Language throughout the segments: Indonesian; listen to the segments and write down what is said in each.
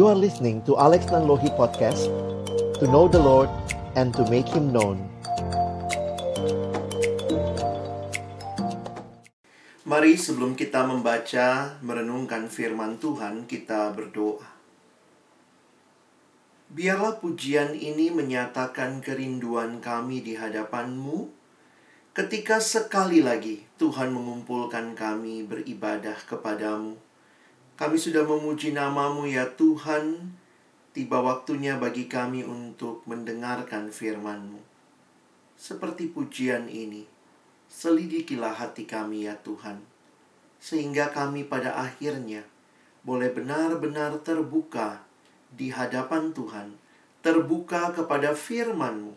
You are listening to Alex Nanlohi Podcast To know the Lord and to make Him known Mari sebelum kita membaca, merenungkan firman Tuhan, kita berdoa. Biarlah pujian ini menyatakan kerinduan kami di hadapan-Mu ketika sekali lagi Tuhan mengumpulkan kami beribadah kepadamu. Kami sudah memuji namamu ya Tuhan, tiba waktunya bagi kami untuk mendengarkan firman-Mu. Seperti pujian ini, selidikilah hati kami ya Tuhan, sehingga kami pada akhirnya boleh benar-benar terbuka di hadapan Tuhan, terbuka kepada firman-Mu.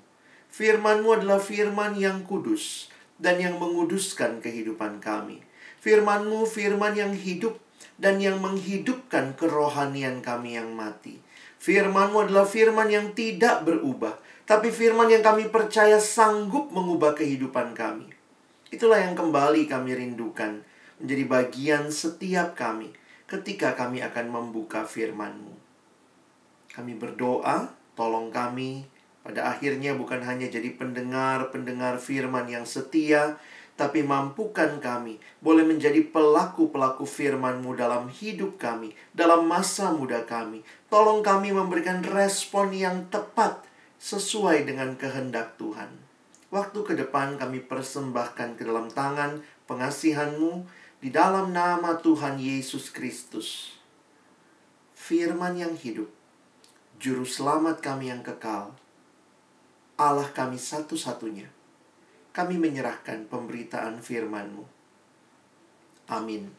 Firman-Mu adalah firman yang kudus dan yang menguduskan kehidupan kami. Firman-Mu firman yang hidup dan yang menghidupkan kerohanian kami yang mati. Firman-Mu adalah firman yang tidak berubah, tapi firman yang kami percaya sanggup mengubah kehidupan kami. Itulah yang kembali kami rindukan menjadi bagian setiap kami ketika kami akan membuka firman-Mu. Kami berdoa, tolong kami pada akhirnya bukan hanya jadi pendengar-pendengar firman yang setia, tapi mampukan kami boleh menjadi pelaku-pelaku firman-Mu dalam hidup kami, dalam masa muda kami. Tolong kami memberikan respon yang tepat sesuai dengan kehendak Tuhan. Waktu ke depan kami persembahkan ke dalam tangan pengasihan-Mu di dalam nama Tuhan Yesus Kristus. Firman yang hidup Juru selamat kami yang kekal, Allah kami satu-satunya. Kami menyerahkan pemberitaan firman-Mu. Amin.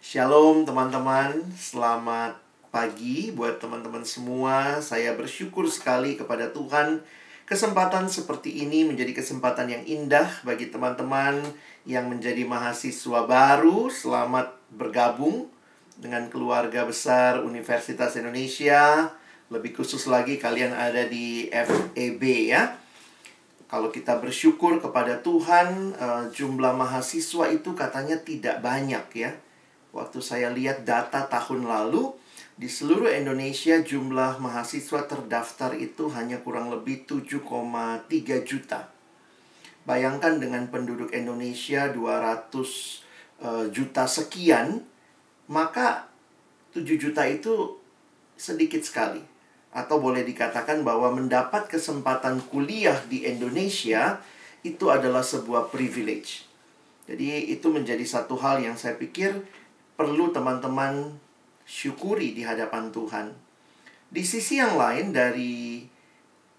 Shalom teman-teman, selamat pagi buat teman-teman semua. Saya bersyukur sekali kepada Tuhan. Kesempatan seperti ini menjadi kesempatan yang indah bagi teman-teman yang menjadi mahasiswa baru. Selamat bergabung dengan keluarga besar Universitas Indonesia. Lebih khusus lagi kalian ada di FEB ya. Kalau kita bersyukur kepada Tuhan, uh, jumlah mahasiswa itu katanya tidak banyak ya. Waktu saya lihat data tahun lalu, di seluruh Indonesia jumlah mahasiswa terdaftar itu hanya kurang lebih 7,3 juta. Bayangkan dengan penduduk Indonesia 200 uh, juta sekian, maka 7 juta itu sedikit sekali. Atau boleh dikatakan bahwa mendapat kesempatan kuliah di Indonesia itu adalah sebuah privilege. Jadi itu menjadi satu hal yang saya pikir perlu teman-teman syukuri di hadapan Tuhan. Di sisi yang lain dari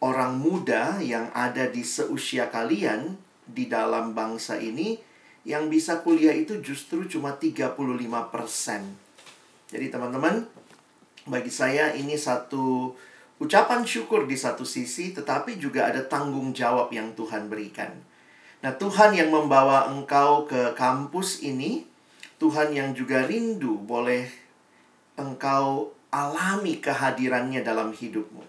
orang muda yang ada di seusia kalian di dalam bangsa ini, yang bisa kuliah itu justru cuma 35%. Jadi teman-teman, bagi saya ini satu ucapan syukur di satu sisi, tetapi juga ada tanggung jawab yang Tuhan berikan. Nah, Tuhan yang membawa engkau ke kampus ini, Tuhan yang juga rindu boleh engkau alami kehadirannya dalam hidupmu.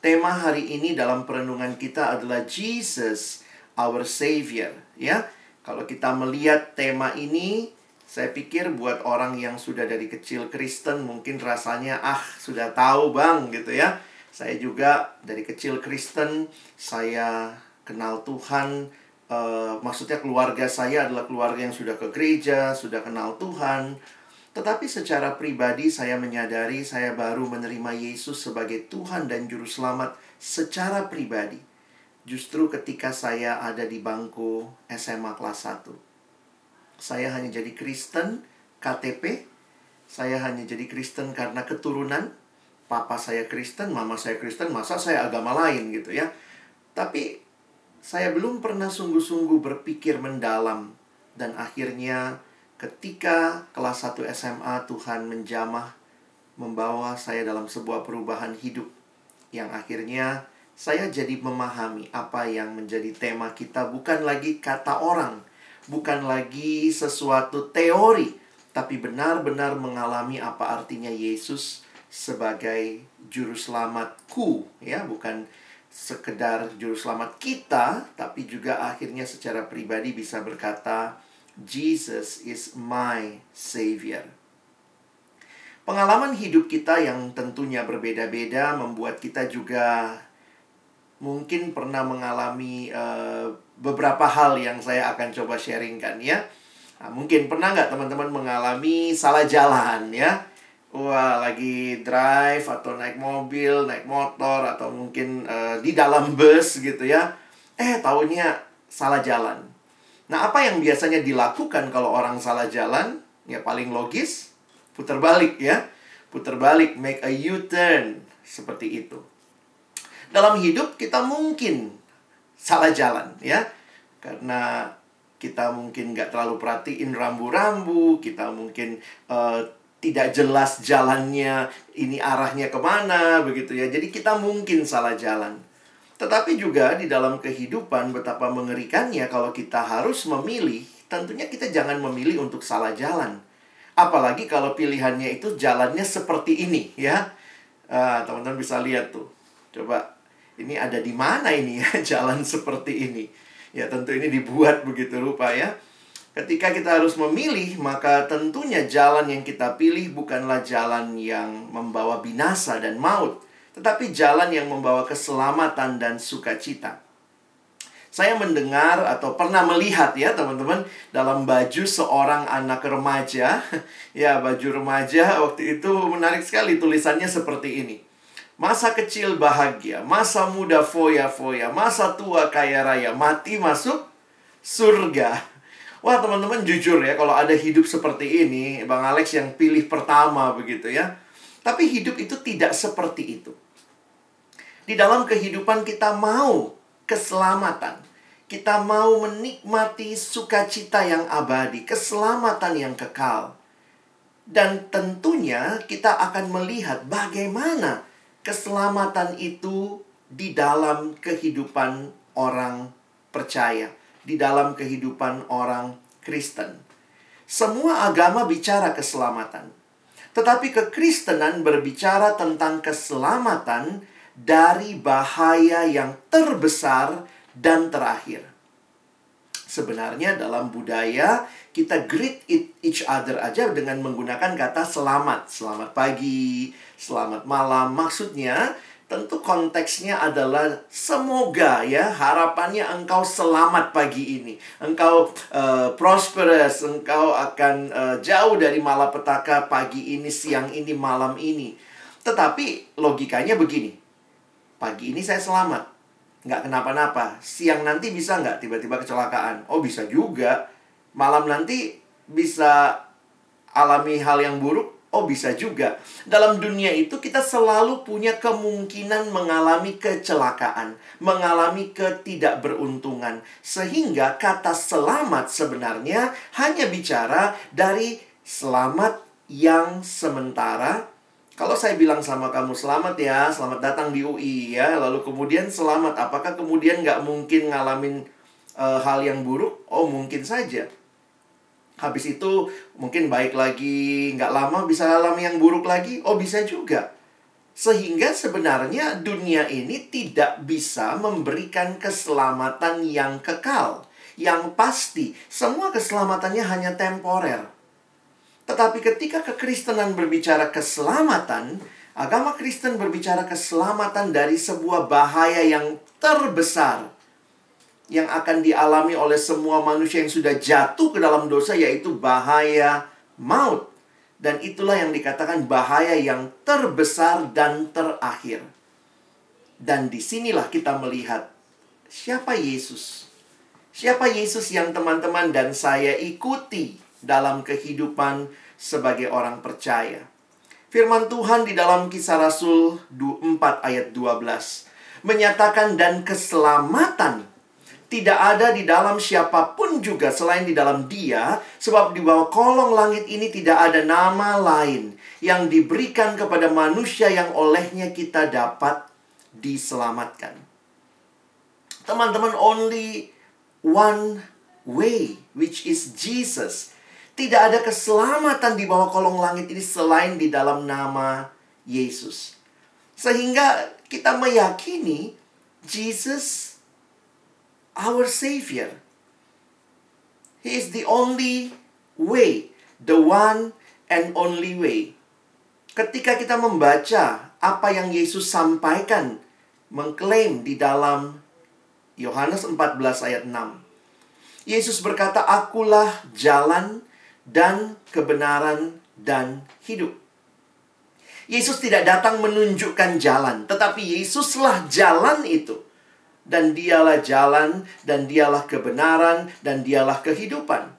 Tema hari ini dalam perenungan kita adalah Jesus, our Savior, ya. Kalau kita melihat tema ini, saya pikir buat orang yang sudah dari kecil Kristen mungkin rasanya ah sudah tahu bang gitu ya. Saya juga dari kecil Kristen, saya kenal Tuhan. Uh, maksudnya keluarga saya adalah keluarga yang sudah ke gereja, sudah kenal Tuhan. Tetapi secara pribadi saya menyadari saya baru menerima Yesus sebagai Tuhan dan Juru Selamat secara pribadi justru ketika saya ada di bangku SMA kelas 1. Saya hanya jadi Kristen KTP, saya hanya jadi Kristen karena keturunan. Papa saya Kristen, mama saya Kristen, masa saya agama lain gitu ya. Tapi saya belum pernah sungguh-sungguh berpikir mendalam dan akhirnya ketika kelas 1 SMA Tuhan menjamah membawa saya dalam sebuah perubahan hidup yang akhirnya saya jadi memahami apa yang menjadi tema kita bukan lagi kata orang, bukan lagi sesuatu teori, tapi benar-benar mengalami apa artinya Yesus sebagai juru selamatku, ya, bukan sekedar juru selamat kita, tapi juga akhirnya secara pribadi bisa berkata Jesus is my savior. Pengalaman hidup kita yang tentunya berbeda-beda membuat kita juga mungkin pernah mengalami uh, beberapa hal yang saya akan coba sharingkan ya. Nah, mungkin pernah nggak teman-teman mengalami salah jalan ya? Wah, lagi drive atau naik mobil, naik motor atau mungkin uh, di dalam bus gitu ya. Eh, tahunya salah jalan. Nah, apa yang biasanya dilakukan kalau orang salah jalan? Ya paling logis, putar balik ya. Putar balik, make a U-turn. Seperti itu. Dalam hidup kita mungkin salah jalan ya. Karena kita mungkin nggak terlalu perhatiin rambu-rambu, kita mungkin uh, tidak jelas jalannya, ini arahnya ke mana, begitu ya. Jadi kita mungkin salah jalan. Tetapi juga di dalam kehidupan betapa mengerikannya kalau kita harus memilih, tentunya kita jangan memilih untuk salah jalan. Apalagi kalau pilihannya itu jalannya seperti ini, ya. teman teman-teman bisa lihat tuh. Coba ini ada di mana ini ya jalan seperti ini. Ya, tentu ini dibuat begitu rupa ya. Ketika kita harus memilih, maka tentunya jalan yang kita pilih bukanlah jalan yang membawa binasa dan maut, tetapi jalan yang membawa keselamatan dan sukacita saya mendengar atau pernah melihat ya teman-teman dalam baju seorang anak remaja. ya, baju remaja waktu itu menarik sekali tulisannya seperti ini. Masa kecil bahagia, masa muda foya-foya, masa tua kaya raya, mati masuk surga. Wah teman-teman jujur ya kalau ada hidup seperti ini, Bang Alex yang pilih pertama begitu ya. Tapi hidup itu tidak seperti itu. Di dalam kehidupan kita mau keselamatan. Kita mau menikmati sukacita yang abadi, keselamatan yang kekal. Dan tentunya kita akan melihat bagaimana keselamatan itu di dalam kehidupan orang percaya, di dalam kehidupan orang Kristen. Semua agama bicara keselamatan. Tetapi kekristenan berbicara tentang keselamatan dari bahaya yang terbesar dan terakhir. Sebenarnya dalam budaya kita greet each other aja dengan menggunakan kata selamat. Selamat pagi, selamat malam. Maksudnya tentu konteksnya adalah semoga ya harapannya engkau selamat pagi ini engkau uh, prosperous engkau akan uh, jauh dari malapetaka pagi ini siang ini malam ini tetapi logikanya begini Pagi ini saya selamat. Nggak kenapa-napa. Siang nanti bisa nggak tiba-tiba kecelakaan? Oh bisa juga. Malam nanti bisa alami hal yang buruk? Oh bisa juga. Dalam dunia itu kita selalu punya kemungkinan mengalami kecelakaan. Mengalami ketidakberuntungan. Sehingga kata selamat sebenarnya hanya bicara dari selamat yang sementara kalau saya bilang sama kamu selamat ya, selamat datang di UI ya, lalu kemudian selamat, apakah kemudian nggak mungkin ngalamin uh, hal yang buruk? Oh mungkin saja. Habis itu mungkin baik lagi, nggak lama bisa alami yang buruk lagi? Oh bisa juga. Sehingga sebenarnya dunia ini tidak bisa memberikan keselamatan yang kekal, yang pasti. Semua keselamatannya hanya temporer. Tetapi ketika kekristenan berbicara keselamatan, agama Kristen berbicara keselamatan dari sebuah bahaya yang terbesar yang akan dialami oleh semua manusia yang sudah jatuh ke dalam dosa yaitu bahaya maut. Dan itulah yang dikatakan bahaya yang terbesar dan terakhir. Dan di sinilah kita melihat siapa Yesus. Siapa Yesus yang teman-teman dan saya ikuti dalam kehidupan sebagai orang percaya. Firman Tuhan di dalam kisah Rasul 4 ayat 12 menyatakan dan keselamatan tidak ada di dalam siapa pun juga selain di dalam dia sebab di bawah kolong langit ini tidak ada nama lain yang diberikan kepada manusia yang olehnya kita dapat diselamatkan. Teman-teman only one way which is Jesus tidak ada keselamatan di bawah kolong langit ini selain di dalam nama Yesus. Sehingga kita meyakini Jesus our savior. He is the only way, the one and only way. ketika kita membaca apa yang Yesus sampaikan, mengklaim di dalam Yohanes 14 ayat 6. Yesus berkata, "Akulah jalan dan kebenaran dan hidup." Yesus tidak datang menunjukkan jalan, tetapi Yesuslah jalan itu. Dan dialah jalan, dan dialah kebenaran, dan dialah kehidupan.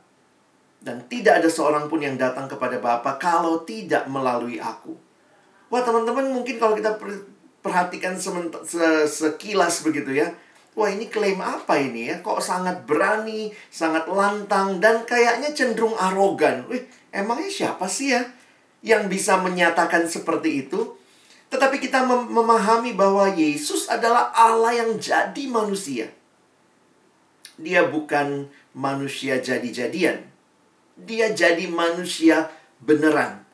Dan tidak ada seorang pun yang datang kepada Bapa kalau tidak melalui aku. Wah teman-teman mungkin kalau kita perhatikan sekilas begitu ya. Wah ini klaim apa ini ya? Kok sangat berani, sangat lantang, dan kayaknya cenderung arogan. Wih, emangnya siapa sih ya? yang bisa menyatakan seperti itu. Tetapi kita mem memahami bahwa Yesus adalah Allah yang jadi manusia. Dia bukan manusia jadi-jadian. Dia jadi manusia beneran.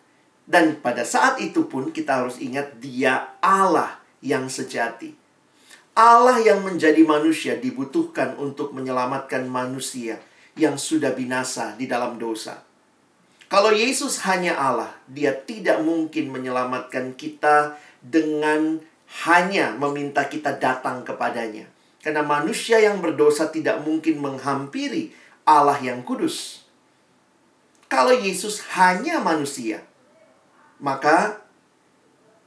Dan pada saat itu pun kita harus ingat dia Allah yang sejati. Allah yang menjadi manusia dibutuhkan untuk menyelamatkan manusia yang sudah binasa di dalam dosa. Kalau Yesus hanya Allah, Dia tidak mungkin menyelamatkan kita dengan hanya meminta kita datang kepadanya. Karena manusia yang berdosa tidak mungkin menghampiri Allah yang kudus. Kalau Yesus hanya manusia, maka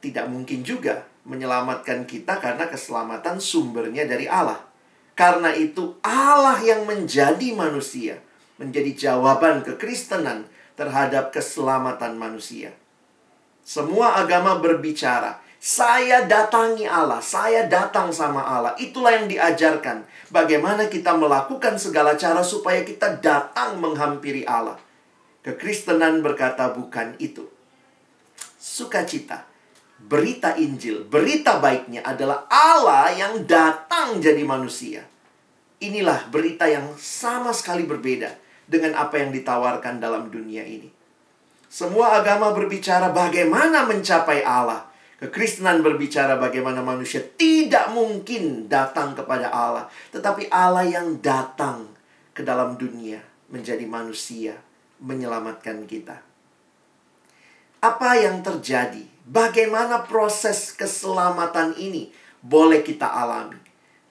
tidak mungkin juga menyelamatkan kita karena keselamatan sumbernya dari Allah. Karena itu Allah yang menjadi manusia, menjadi jawaban kekristenan terhadap keselamatan manusia. Semua agama berbicara, saya datangi Allah, saya datang sama Allah. Itulah yang diajarkan. Bagaimana kita melakukan segala cara supaya kita datang menghampiri Allah. Kekristenan berkata bukan itu. Sukacita, berita Injil, berita baiknya adalah Allah yang datang jadi manusia. Inilah berita yang sama sekali berbeda dengan apa yang ditawarkan dalam dunia ini. Semua agama berbicara bagaimana mencapai Allah. Kekristenan berbicara bagaimana manusia tidak mungkin datang kepada Allah, tetapi Allah yang datang ke dalam dunia menjadi manusia, menyelamatkan kita. Apa yang terjadi? Bagaimana proses keselamatan ini boleh kita alami?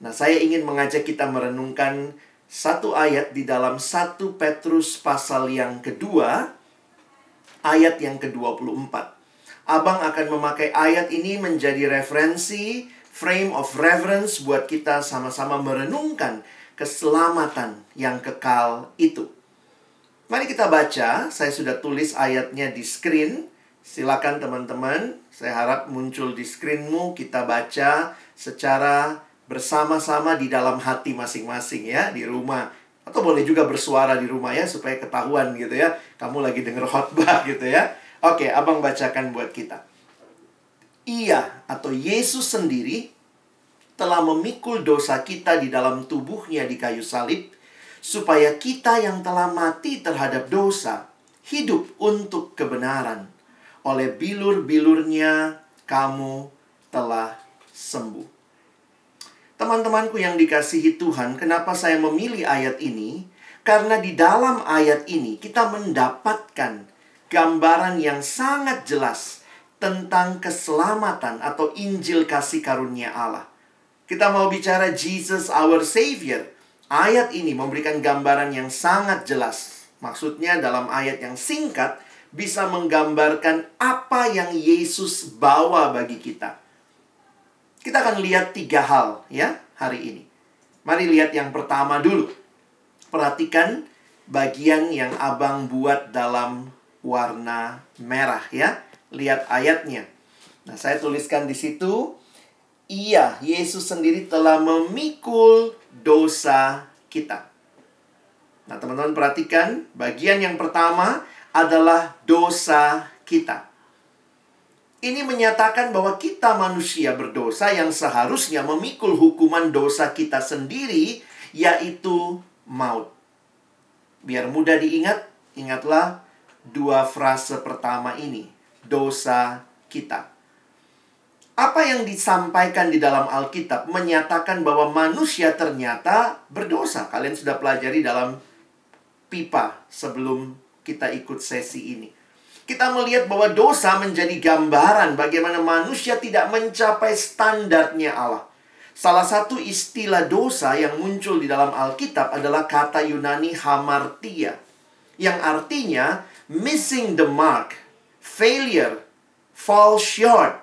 Nah, saya ingin mengajak kita merenungkan satu ayat di dalam satu Petrus pasal yang kedua, ayat yang ke-24. Abang akan memakai ayat ini menjadi referensi, frame of reference buat kita sama-sama merenungkan keselamatan yang kekal itu. Mari kita baca, saya sudah tulis ayatnya di screen. Silakan teman-teman, saya harap muncul di screenmu, kita baca secara bersama-sama di dalam hati masing-masing ya di rumah. Atau boleh juga bersuara di rumah ya supaya ketahuan gitu ya. Kamu lagi denger khotbah gitu ya. Oke abang bacakan buat kita. Ia atau Yesus sendiri telah memikul dosa kita di dalam tubuhnya di kayu salib supaya kita yang telah mati terhadap dosa hidup untuk kebenaran oleh bilur-bilurnya kamu telah sembuh Teman-temanku yang dikasihi Tuhan, kenapa saya memilih ayat ini? Karena di dalam ayat ini kita mendapatkan gambaran yang sangat jelas tentang keselamatan atau Injil kasih karunia Allah. Kita mau bicara Jesus our Savior. Ayat ini memberikan gambaran yang sangat jelas. Maksudnya dalam ayat yang singkat bisa menggambarkan apa yang Yesus bawa bagi kita. Kita akan lihat tiga hal ya hari ini. Mari lihat yang pertama dulu. Perhatikan bagian yang abang buat dalam warna merah ya. Lihat ayatnya. Nah, saya tuliskan di situ Iya, Yesus sendiri telah memikul dosa kita. Nah, teman-teman perhatikan, bagian yang pertama adalah dosa kita. Ini menyatakan bahwa kita manusia berdosa yang seharusnya memikul hukuman dosa kita sendiri, yaitu maut. Biar mudah diingat, ingatlah dua frase pertama ini, dosa kita. Apa yang disampaikan di dalam Alkitab menyatakan bahwa manusia ternyata berdosa. Kalian sudah pelajari dalam pipa sebelum kita ikut sesi ini. kita melihat bahwa dosa menjadi gambaran bagaimana manusia tidak mencapai standarnya Allah. Salah satu istilah dosa yang muncul di dalam Alkitab adalah kata Yunani hamartia. Yang artinya missing the mark, failure, fall short.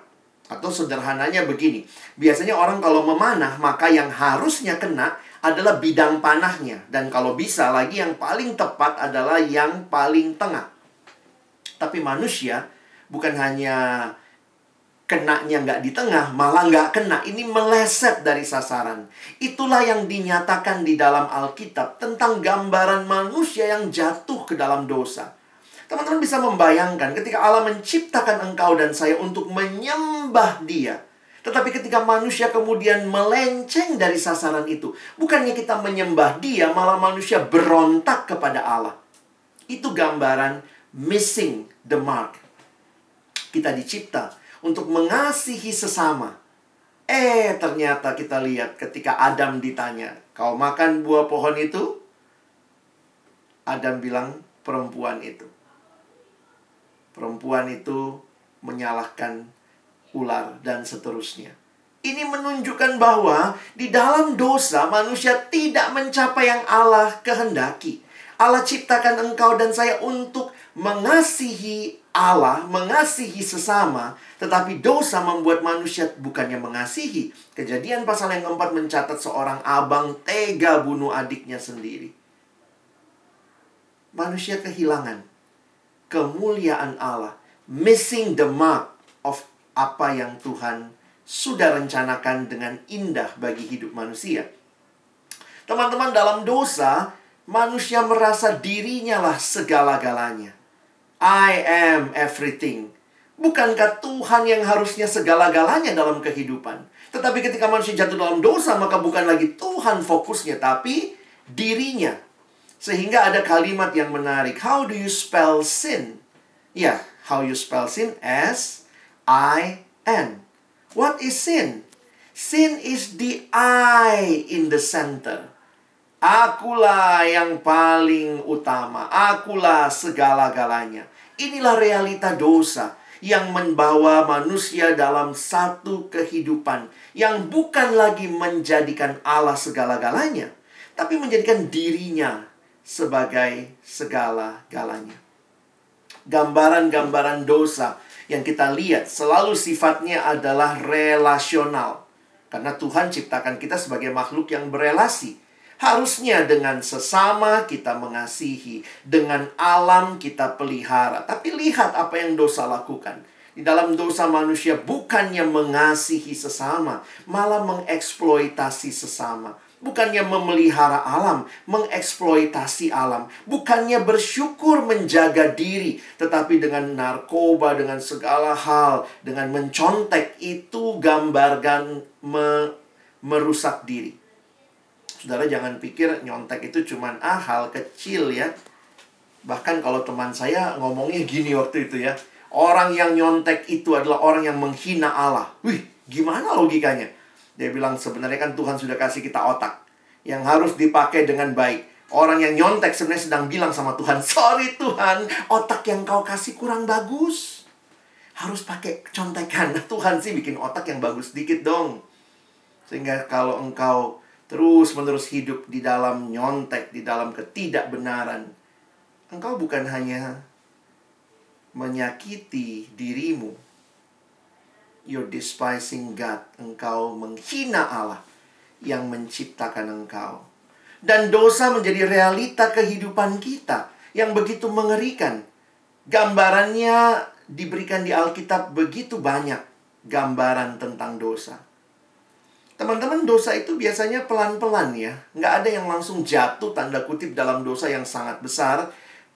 Atau sederhananya begini, biasanya orang kalau memanah maka yang harusnya kena adalah bidang panahnya. Dan kalau bisa lagi yang paling tepat adalah yang paling tengah. Tapi manusia bukan hanya kenanya nggak di tengah, malah nggak kena. Ini meleset dari sasaran. Itulah yang dinyatakan di dalam Alkitab tentang gambaran manusia yang jatuh ke dalam dosa. Teman-teman bisa membayangkan ketika Allah menciptakan engkau dan saya untuk menyembah dia. Tetapi ketika manusia kemudian melenceng dari sasaran itu, bukannya kita menyembah Dia, malah manusia berontak kepada Allah. Itu gambaran missing the mark. Kita dicipta untuk mengasihi sesama. Eh, ternyata kita lihat ketika Adam ditanya, "Kau makan buah pohon itu?" Adam bilang, "Perempuan itu." Perempuan itu menyalahkan ular, dan seterusnya. Ini menunjukkan bahwa di dalam dosa manusia tidak mencapai yang Allah kehendaki. Allah ciptakan engkau dan saya untuk mengasihi Allah, mengasihi sesama, tetapi dosa membuat manusia bukannya mengasihi. Kejadian pasal yang keempat mencatat seorang abang tega bunuh adiknya sendiri. Manusia kehilangan kemuliaan Allah, missing the mark of apa yang Tuhan sudah rencanakan dengan indah bagi hidup manusia. Teman-teman, dalam dosa, manusia merasa dirinya lah segala-galanya. I am everything. Bukankah Tuhan yang harusnya segala-galanya dalam kehidupan? Tetapi ketika manusia jatuh dalam dosa, maka bukan lagi Tuhan fokusnya, tapi dirinya. Sehingga ada kalimat yang menarik. How do you spell sin? Ya, yeah, how you spell sin? S I N. What is sin? Sin is the I in the center. Akulah yang paling utama. Akulah segala-galanya. Inilah realita dosa yang membawa manusia dalam satu kehidupan yang bukan lagi menjadikan Allah segala-galanya, tapi menjadikan dirinya sebagai segala-galanya. Gambaran-gambaran dosa yang kita lihat selalu sifatnya adalah relasional. Karena Tuhan ciptakan kita sebagai makhluk yang berelasi. Harusnya dengan sesama kita mengasihi, dengan alam kita pelihara. Tapi lihat apa yang dosa lakukan. Di dalam dosa manusia bukannya mengasihi sesama, malah mengeksploitasi sesama bukannya memelihara alam, mengeksploitasi alam, bukannya bersyukur menjaga diri, tetapi dengan narkoba, dengan segala hal, dengan mencontek itu gambarkan me merusak diri. Saudara jangan pikir nyontek itu cuma ah hal kecil ya. Bahkan kalau teman saya ngomongnya gini waktu itu ya. Orang yang nyontek itu adalah orang yang menghina Allah. Wih, gimana logikanya? Dia bilang sebenarnya kan Tuhan sudah kasih kita otak yang harus dipakai dengan baik. Orang yang nyontek sebenarnya sedang bilang sama Tuhan, sorry Tuhan, otak yang kau kasih kurang bagus. Harus pakai contekan. Tuhan sih bikin otak yang bagus dikit dong. Sehingga kalau engkau terus-menerus hidup di dalam nyontek, di dalam ketidakbenaran, engkau bukan hanya menyakiti dirimu, you're despising God. Engkau menghina Allah yang menciptakan engkau. Dan dosa menjadi realita kehidupan kita yang begitu mengerikan. Gambarannya diberikan di Alkitab begitu banyak gambaran tentang dosa. Teman-teman, dosa itu biasanya pelan-pelan ya. Nggak ada yang langsung jatuh tanda kutip dalam dosa yang sangat besar.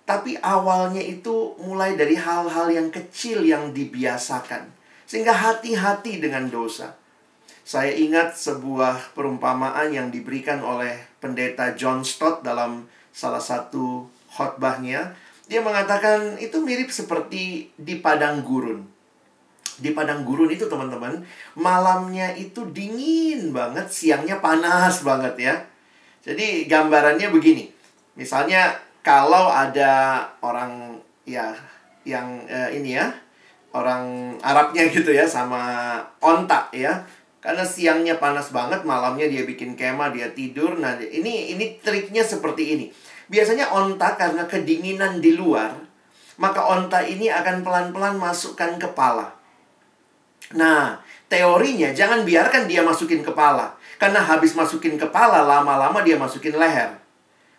Tapi awalnya itu mulai dari hal-hal yang kecil yang dibiasakan. Sehingga hati-hati dengan dosa. Saya ingat sebuah perumpamaan yang diberikan oleh pendeta John Stott dalam salah satu khotbahnya. Dia mengatakan itu mirip seperti di padang gurun. Di padang gurun itu teman-teman, malamnya itu dingin banget, siangnya panas banget ya. Jadi gambarannya begini. Misalnya kalau ada orang ya yang uh, ini ya orang Arabnya gitu ya sama onta ya. Karena siangnya panas banget malamnya dia bikin kemah dia tidur. Nah ini ini triknya seperti ini. Biasanya onta karena kedinginan di luar maka onta ini akan pelan-pelan masukkan kepala. Nah teorinya jangan biarkan dia masukin kepala. Karena habis masukin kepala lama-lama dia masukin leher.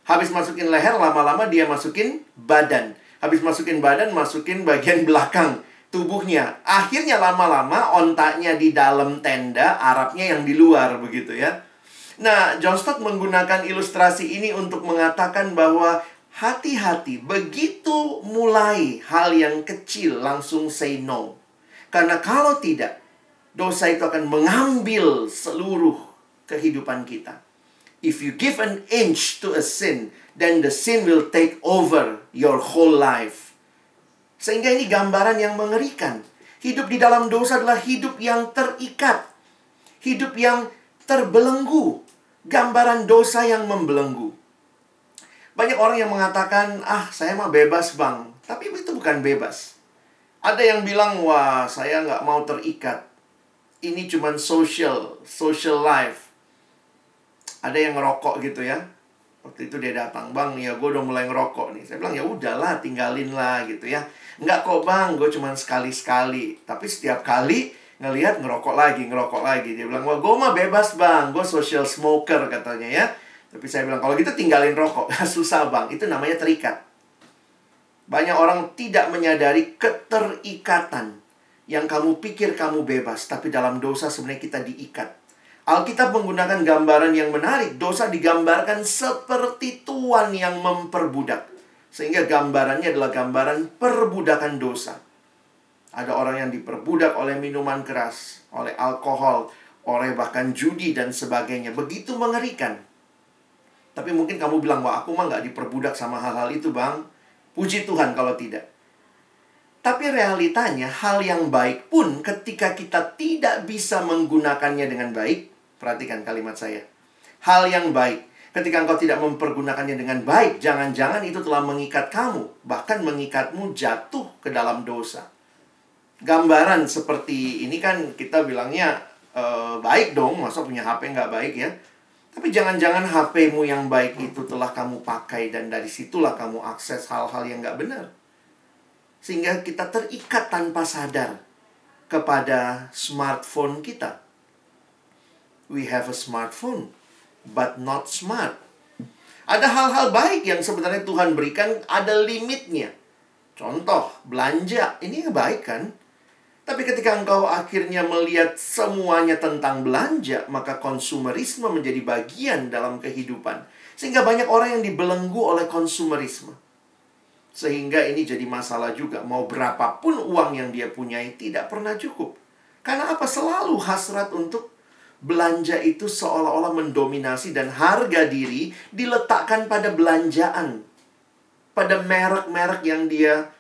Habis masukin leher lama-lama dia masukin badan. Habis masukin badan masukin bagian belakang tubuhnya. Akhirnya lama-lama ontaknya di dalam tenda, Arabnya yang di luar begitu ya. Nah, John Stott menggunakan ilustrasi ini untuk mengatakan bahwa hati-hati begitu mulai hal yang kecil langsung say no. Karena kalau tidak, dosa itu akan mengambil seluruh kehidupan kita. If you give an inch to a sin, then the sin will take over your whole life. Sehingga ini gambaran yang mengerikan. Hidup di dalam dosa adalah hidup yang terikat. Hidup yang terbelenggu. Gambaran dosa yang membelenggu. Banyak orang yang mengatakan, ah saya mah bebas bang. Tapi itu bukan bebas. Ada yang bilang, wah saya nggak mau terikat. Ini cuman social, social life. Ada yang ngerokok gitu ya. Waktu itu dia datang, bang ya gue udah mulai ngerokok nih. Saya bilang, ya udahlah tinggalin lah gitu ya. Enggak kok bang, gue cuma sekali-sekali. Tapi setiap kali ngelihat ngerokok lagi, ngerokok lagi. Dia bilang, wah gue mah bebas bang, gue social smoker katanya ya. Tapi saya bilang, kalau gitu tinggalin rokok. Susah bang, itu namanya terikat. Banyak orang tidak menyadari keterikatan. Yang kamu pikir kamu bebas, tapi dalam dosa sebenarnya kita diikat. Alkitab menggunakan gambaran yang menarik. Dosa digambarkan seperti tuan yang memperbudak. Sehingga gambarannya adalah gambaran perbudakan dosa. Ada orang yang diperbudak oleh minuman keras, oleh alkohol, oleh bahkan judi dan sebagainya. Begitu mengerikan. Tapi mungkin kamu bilang, wah aku mah nggak diperbudak sama hal-hal itu bang. Puji Tuhan kalau tidak. Tapi realitanya hal yang baik pun ketika kita tidak bisa menggunakannya dengan baik, perhatikan kalimat saya. Hal yang baik Ketika engkau tidak mempergunakannya dengan baik, jangan-jangan itu telah mengikat kamu, bahkan mengikatmu jatuh ke dalam dosa. Gambaran seperti ini kan kita bilangnya e, baik dong, masa punya HP nggak baik ya? Tapi jangan-jangan HPmu yang baik itu telah kamu pakai dan dari situlah kamu akses hal-hal yang nggak benar. Sehingga kita terikat tanpa sadar kepada smartphone kita. We have a smartphone but not smart. Ada hal-hal baik yang sebenarnya Tuhan berikan, ada limitnya. Contoh, belanja. Ini baik kan? Tapi ketika engkau akhirnya melihat semuanya tentang belanja, maka konsumerisme menjadi bagian dalam kehidupan. Sehingga banyak orang yang dibelenggu oleh konsumerisme. Sehingga ini jadi masalah juga. Mau berapapun uang yang dia punyai tidak pernah cukup. Karena apa? Selalu hasrat untuk belanja itu seolah-olah mendominasi dan harga diri diletakkan pada belanjaan. Pada merek-merek yang dia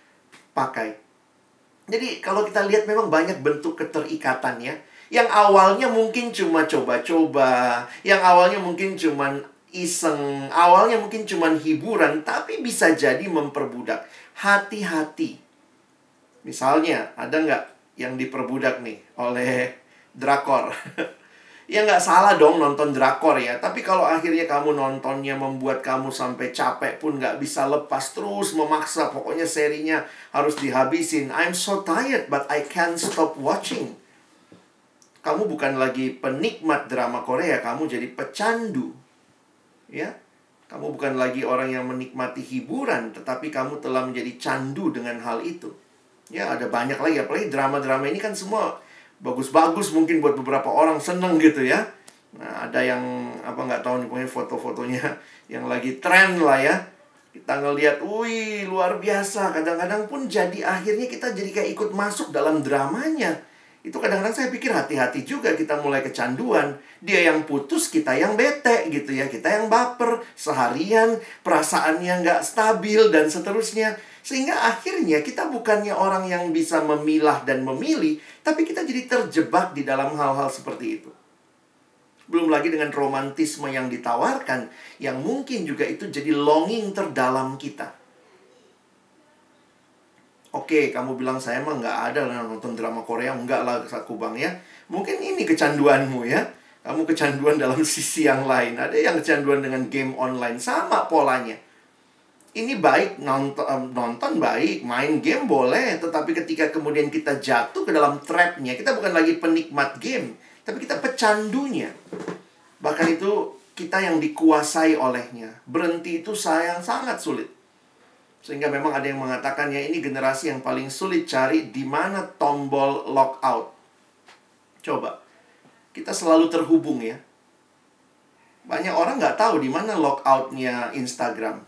pakai. Jadi kalau kita lihat memang banyak bentuk keterikatannya. Yang awalnya mungkin cuma coba-coba. Yang awalnya mungkin cuma iseng. Awalnya mungkin cuma hiburan. Tapi bisa jadi memperbudak. Hati-hati. Misalnya ada nggak yang diperbudak nih oleh drakor? ya nggak salah dong nonton drakor ya. Tapi kalau akhirnya kamu nontonnya membuat kamu sampai capek pun nggak bisa lepas terus memaksa. Pokoknya serinya harus dihabisin. I'm so tired but I can't stop watching. Kamu bukan lagi penikmat drama Korea, kamu jadi pecandu. Ya. Kamu bukan lagi orang yang menikmati hiburan, tetapi kamu telah menjadi candu dengan hal itu. Ya, ada banyak lagi apalagi drama-drama ini kan semua bagus-bagus mungkin buat beberapa orang seneng gitu ya. Nah, ada yang apa nggak tahu nih pokoknya foto-fotonya yang lagi tren lah ya. Kita ngelihat, wih luar biasa. Kadang-kadang pun jadi akhirnya kita jadi kayak ikut masuk dalam dramanya. Itu kadang-kadang saya pikir hati-hati juga kita mulai kecanduan. Dia yang putus, kita yang bete gitu ya. Kita yang baper, seharian, perasaannya nggak stabil dan seterusnya. Sehingga akhirnya kita bukannya orang yang bisa memilah dan memilih, tapi kita jadi terjebak di dalam hal-hal seperti itu. Belum lagi dengan romantisme yang ditawarkan, yang mungkin juga itu jadi longing terdalam kita. Oke, kamu bilang saya mah nggak ada lah nonton drama Korea, enggak lah aku bang ya. Mungkin ini kecanduanmu ya. Kamu kecanduan dalam sisi yang lain. Ada yang kecanduan dengan game online, sama polanya. Ini baik nonton, nonton baik, main game boleh, tetapi ketika kemudian kita jatuh ke dalam trapnya, kita bukan lagi penikmat game, tapi kita pecandunya. Bahkan itu kita yang dikuasai olehnya. Berhenti itu sayang sangat sulit. Sehingga memang ada yang mengatakan ya ini generasi yang paling sulit cari di mana tombol lockout. Coba, kita selalu terhubung ya. Banyak orang nggak tahu di mana lockoutnya Instagram.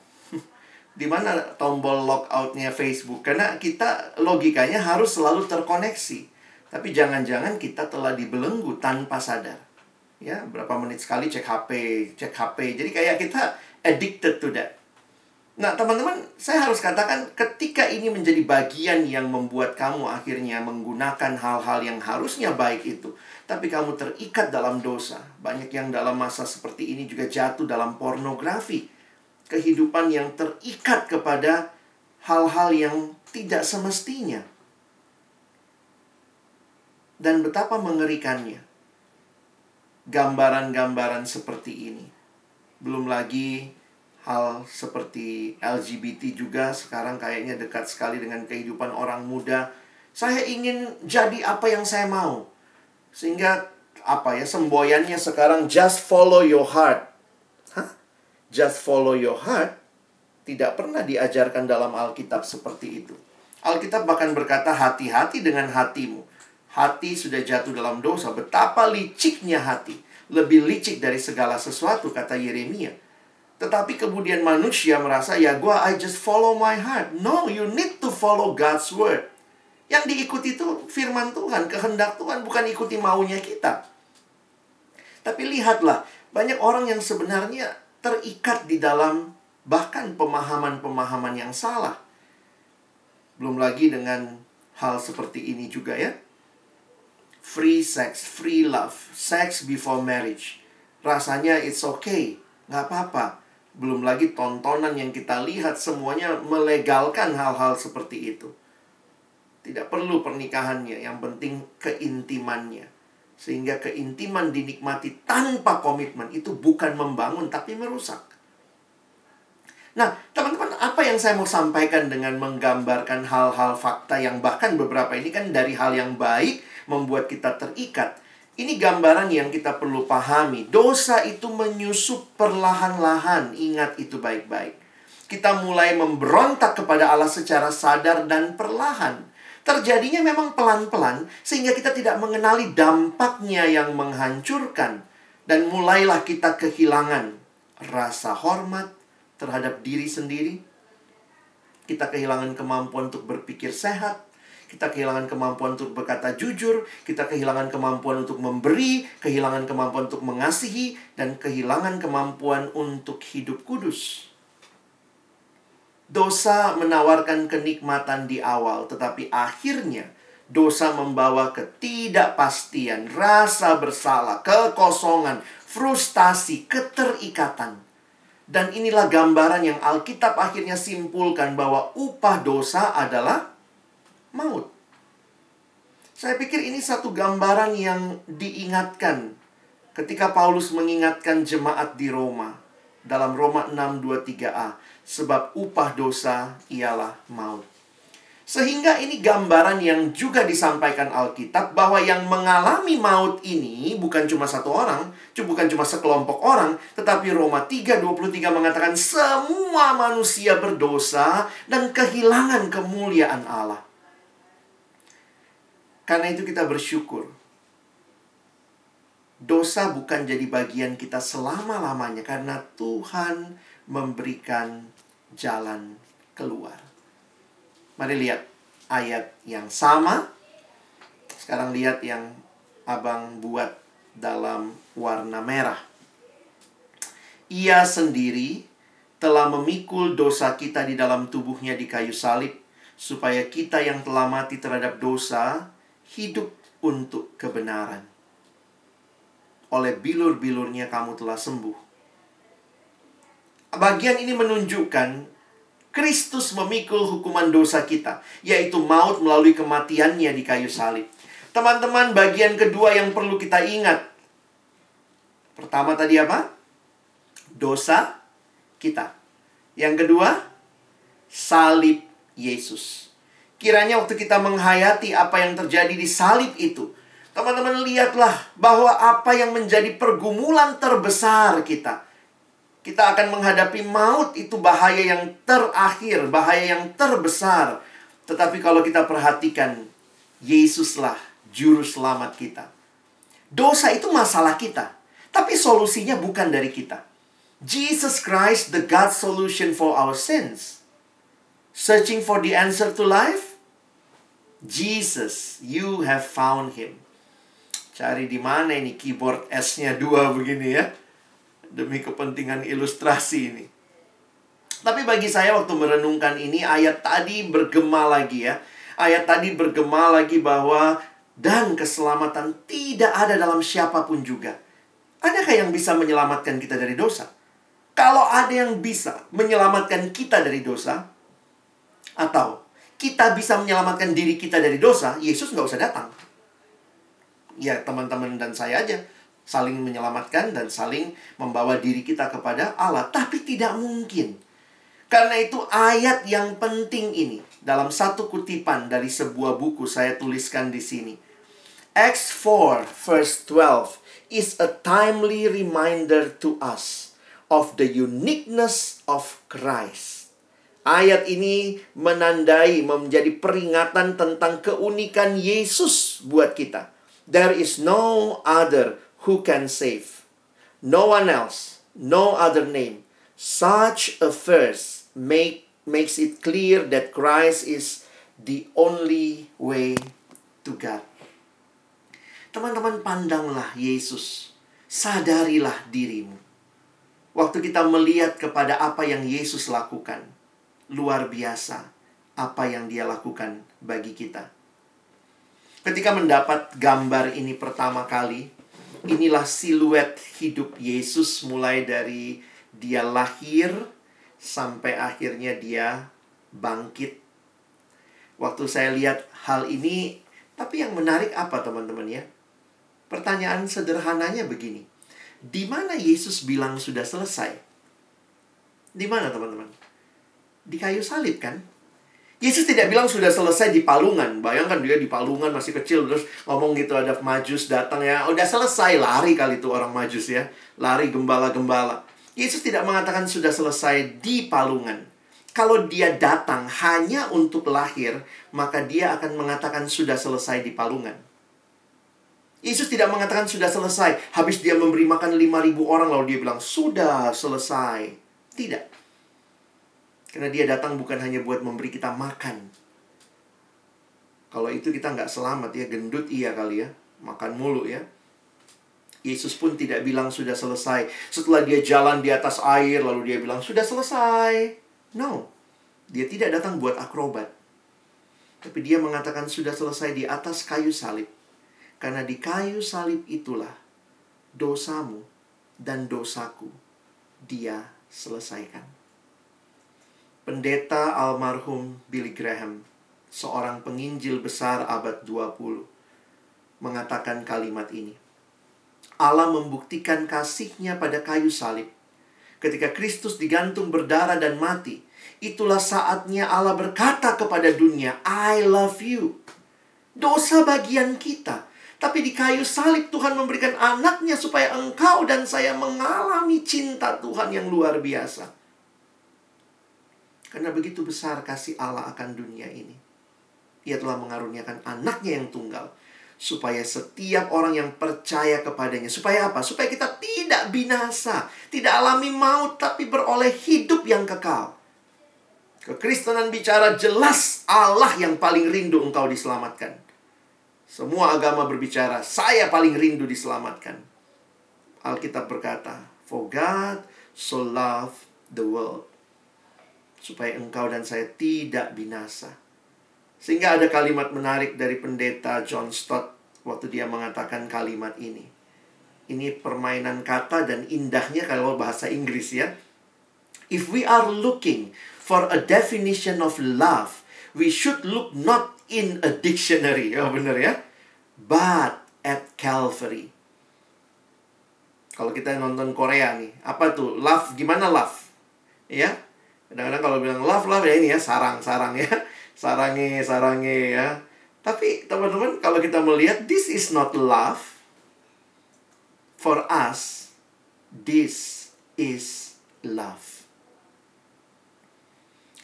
Di mana tombol lockoutnya Facebook. Karena kita logikanya harus selalu terkoneksi. Tapi jangan-jangan kita telah dibelenggu tanpa sadar. Ya, berapa menit sekali cek HP, cek HP. Jadi kayak kita addicted to that. Nah, teman-teman, saya harus katakan ketika ini menjadi bagian yang membuat kamu akhirnya menggunakan hal-hal yang harusnya baik itu, tapi kamu terikat dalam dosa. Banyak yang dalam masa seperti ini juga jatuh dalam pornografi. Kehidupan yang terikat kepada hal-hal yang tidak semestinya. Dan betapa mengerikannya. Gambaran-gambaran seperti ini. Belum lagi hal seperti LGBT juga sekarang kayaknya dekat sekali dengan kehidupan orang muda. Saya ingin jadi apa yang saya mau. Sehingga apa ya semboyannya sekarang just follow your heart. Just follow your heart tidak pernah diajarkan dalam Alkitab seperti itu. Alkitab bahkan berkata hati-hati dengan hatimu. Hati sudah jatuh dalam dosa. Betapa liciknya hati. Lebih licik dari segala sesuatu kata Yeremia. Tetapi kemudian manusia merasa, ya gue I just follow my heart. No, you need to follow God's word. Yang diikuti itu firman Tuhan, kehendak Tuhan, bukan ikuti maunya kita. Tapi lihatlah, banyak orang yang sebenarnya terikat di dalam bahkan pemahaman-pemahaman yang salah. Belum lagi dengan hal seperti ini juga ya. Free sex, free love, sex before marriage. Rasanya it's okay, nggak apa-apa. Belum lagi tontonan yang kita lihat semuanya melegalkan hal-hal seperti itu. Tidak perlu pernikahannya, yang penting keintimannya. Sehingga keintiman dinikmati tanpa komitmen itu bukan membangun tapi merusak. Nah, teman-teman, apa yang saya mau sampaikan dengan menggambarkan hal-hal fakta yang bahkan beberapa ini kan dari hal yang baik membuat kita terikat ini gambaran yang kita perlu pahami. Dosa itu menyusup perlahan-lahan. Ingat itu baik-baik. Kita mulai memberontak kepada Allah secara sadar dan perlahan. Terjadinya memang pelan-pelan, sehingga kita tidak mengenali dampaknya yang menghancurkan. Dan mulailah kita kehilangan rasa hormat terhadap diri sendiri. Kita kehilangan kemampuan untuk berpikir sehat, kita kehilangan kemampuan untuk berkata jujur, kita kehilangan kemampuan untuk memberi, kehilangan kemampuan untuk mengasihi, dan kehilangan kemampuan untuk hidup kudus. Dosa menawarkan kenikmatan di awal, tetapi akhirnya dosa membawa ketidakpastian, rasa bersalah, kekosongan, frustasi, keterikatan. Dan inilah gambaran yang Alkitab akhirnya simpulkan bahwa upah dosa adalah maut. Saya pikir ini satu gambaran yang diingatkan ketika Paulus mengingatkan jemaat di Roma dalam Roma 6:23a sebab upah dosa ialah maut. Sehingga ini gambaran yang juga disampaikan Alkitab bahwa yang mengalami maut ini bukan cuma satu orang, bukan cuma sekelompok orang, tetapi Roma 3:23 mengatakan semua manusia berdosa dan kehilangan kemuliaan Allah. Karena itu kita bersyukur. Dosa bukan jadi bagian kita selama-lamanya karena Tuhan memberikan jalan keluar. Mari lihat ayat yang sama. Sekarang lihat yang Abang buat dalam warna merah. Ia sendiri telah memikul dosa kita di dalam tubuhnya di kayu salib supaya kita yang telah mati terhadap dosa hidup untuk kebenaran. Oleh bilur-bilurnya kamu telah sembuh. Bagian ini menunjukkan Kristus memikul hukuman dosa kita, yaitu maut melalui kematiannya di kayu salib. Teman-teman, bagian kedua yang perlu kita ingat. Pertama tadi apa? Dosa kita. Yang kedua, salib Yesus. Kiranya waktu kita menghayati apa yang terjadi di salib itu, teman-teman lihatlah bahwa apa yang menjadi pergumulan terbesar kita kita akan menghadapi maut itu bahaya yang terakhir, bahaya yang terbesar. Tetapi kalau kita perhatikan, Yesuslah juru selamat kita. Dosa itu masalah kita, tapi solusinya bukan dari kita. Jesus Christ, the God solution for our sins. Searching for the answer to life? Jesus, you have found him. Cari di mana ini keyboard S-nya dua begini ya demi kepentingan ilustrasi ini. Tapi bagi saya waktu merenungkan ini ayat tadi bergema lagi ya. Ayat tadi bergema lagi bahwa dan keselamatan tidak ada dalam siapa pun juga. Adakah yang bisa menyelamatkan kita dari dosa? Kalau ada yang bisa menyelamatkan kita dari dosa, atau kita bisa menyelamatkan diri kita dari dosa, Yesus nggak usah datang. Ya teman-teman dan saya aja saling menyelamatkan dan saling membawa diri kita kepada Allah, tapi tidak mungkin. Karena itu ayat yang penting ini dalam satu kutipan dari sebuah buku saya tuliskan di sini. Acts 4 verse 12 is a timely reminder to us of the uniqueness of Christ. Ayat ini menandai menjadi peringatan tentang keunikan Yesus buat kita. There is no other who can save. No one else, no other name. Such a verse make, makes it clear that Christ is the only way to God. Teman-teman pandanglah Yesus. Sadarilah dirimu. Waktu kita melihat kepada apa yang Yesus lakukan. Luar biasa apa yang dia lakukan bagi kita. Ketika mendapat gambar ini pertama kali, inilah siluet hidup Yesus mulai dari dia lahir sampai akhirnya dia bangkit. Waktu saya lihat hal ini, tapi yang menarik apa teman-teman ya? Pertanyaan sederhananya begini. Di mana Yesus bilang sudah selesai? Di mana teman-teman? Di kayu salib kan? Yesus tidak bilang sudah selesai di palungan. Bayangkan dia di palungan masih kecil terus ngomong gitu ada majus datang ya. Udah selesai lari kali itu orang majus ya. Lari gembala-gembala. Yesus tidak mengatakan sudah selesai di palungan. Kalau dia datang hanya untuk lahir, maka dia akan mengatakan sudah selesai di palungan. Yesus tidak mengatakan sudah selesai. Habis dia memberi makan 5.000 orang lalu dia bilang sudah selesai. Tidak. Karena dia datang bukan hanya buat memberi kita makan. Kalau itu kita nggak selamat ya, gendut iya kali ya. Makan mulu ya. Yesus pun tidak bilang sudah selesai. Setelah dia jalan di atas air, lalu dia bilang sudah selesai. No, dia tidak datang buat akrobat. Tapi dia mengatakan sudah selesai di atas kayu salib. Karena di kayu salib itulah dosamu dan dosaku dia selesaikan pendeta almarhum Billy Graham, seorang penginjil besar abad 20, mengatakan kalimat ini. Allah membuktikan kasihnya pada kayu salib. Ketika Kristus digantung berdarah dan mati, itulah saatnya Allah berkata kepada dunia, I love you. Dosa bagian kita. Tapi di kayu salib Tuhan memberikan anaknya supaya engkau dan saya mengalami cinta Tuhan yang luar biasa. Karena begitu besar kasih Allah akan dunia ini. Ia telah mengaruniakan anaknya yang tunggal. Supaya setiap orang yang percaya kepadanya. Supaya apa? Supaya kita tidak binasa. Tidak alami maut, tapi beroleh hidup yang kekal. Kekristenan bicara jelas Allah yang paling rindu engkau diselamatkan. Semua agama berbicara, saya paling rindu diselamatkan. Alkitab berkata, For God so loved the world supaya engkau dan saya tidak binasa. Sehingga ada kalimat menarik dari pendeta John Stott waktu dia mengatakan kalimat ini. Ini permainan kata dan indahnya kalau bahasa Inggris ya. If we are looking for a definition of love, we should look not in a dictionary. Ya benar ya. But at Calvary. Kalau kita nonton Korea nih, apa tuh? Love, gimana love? Ya. Kadang-kadang kalau bilang love, love ya ini ya, sarang-sarang ya. Sarangi, sarangi ya. Tapi teman-teman, kalau kita melihat, this is not love. For us, this is love.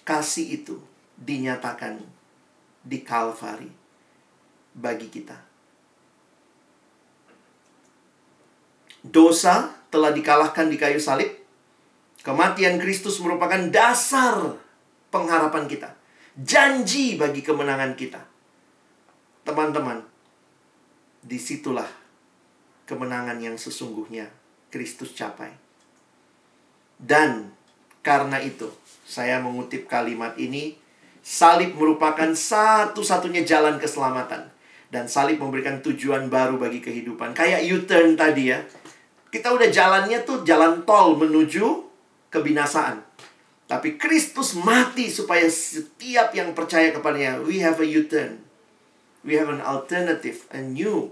Kasih itu dinyatakan di Kalvari bagi kita. Dosa telah dikalahkan di kayu salib. Kematian Kristus merupakan dasar pengharapan kita. Janji bagi kemenangan kita. Teman-teman, di situlah kemenangan yang sesungguhnya Kristus capai. Dan karena itu, saya mengutip kalimat ini, salib merupakan satu-satunya jalan keselamatan. Dan salib memberikan tujuan baru bagi kehidupan. Kayak U-turn tadi ya. Kita udah jalannya tuh jalan tol menuju kebinasaan. Tapi Kristus mati supaya setiap yang percaya kepadanya, we have a U-turn. We have an alternative, a new,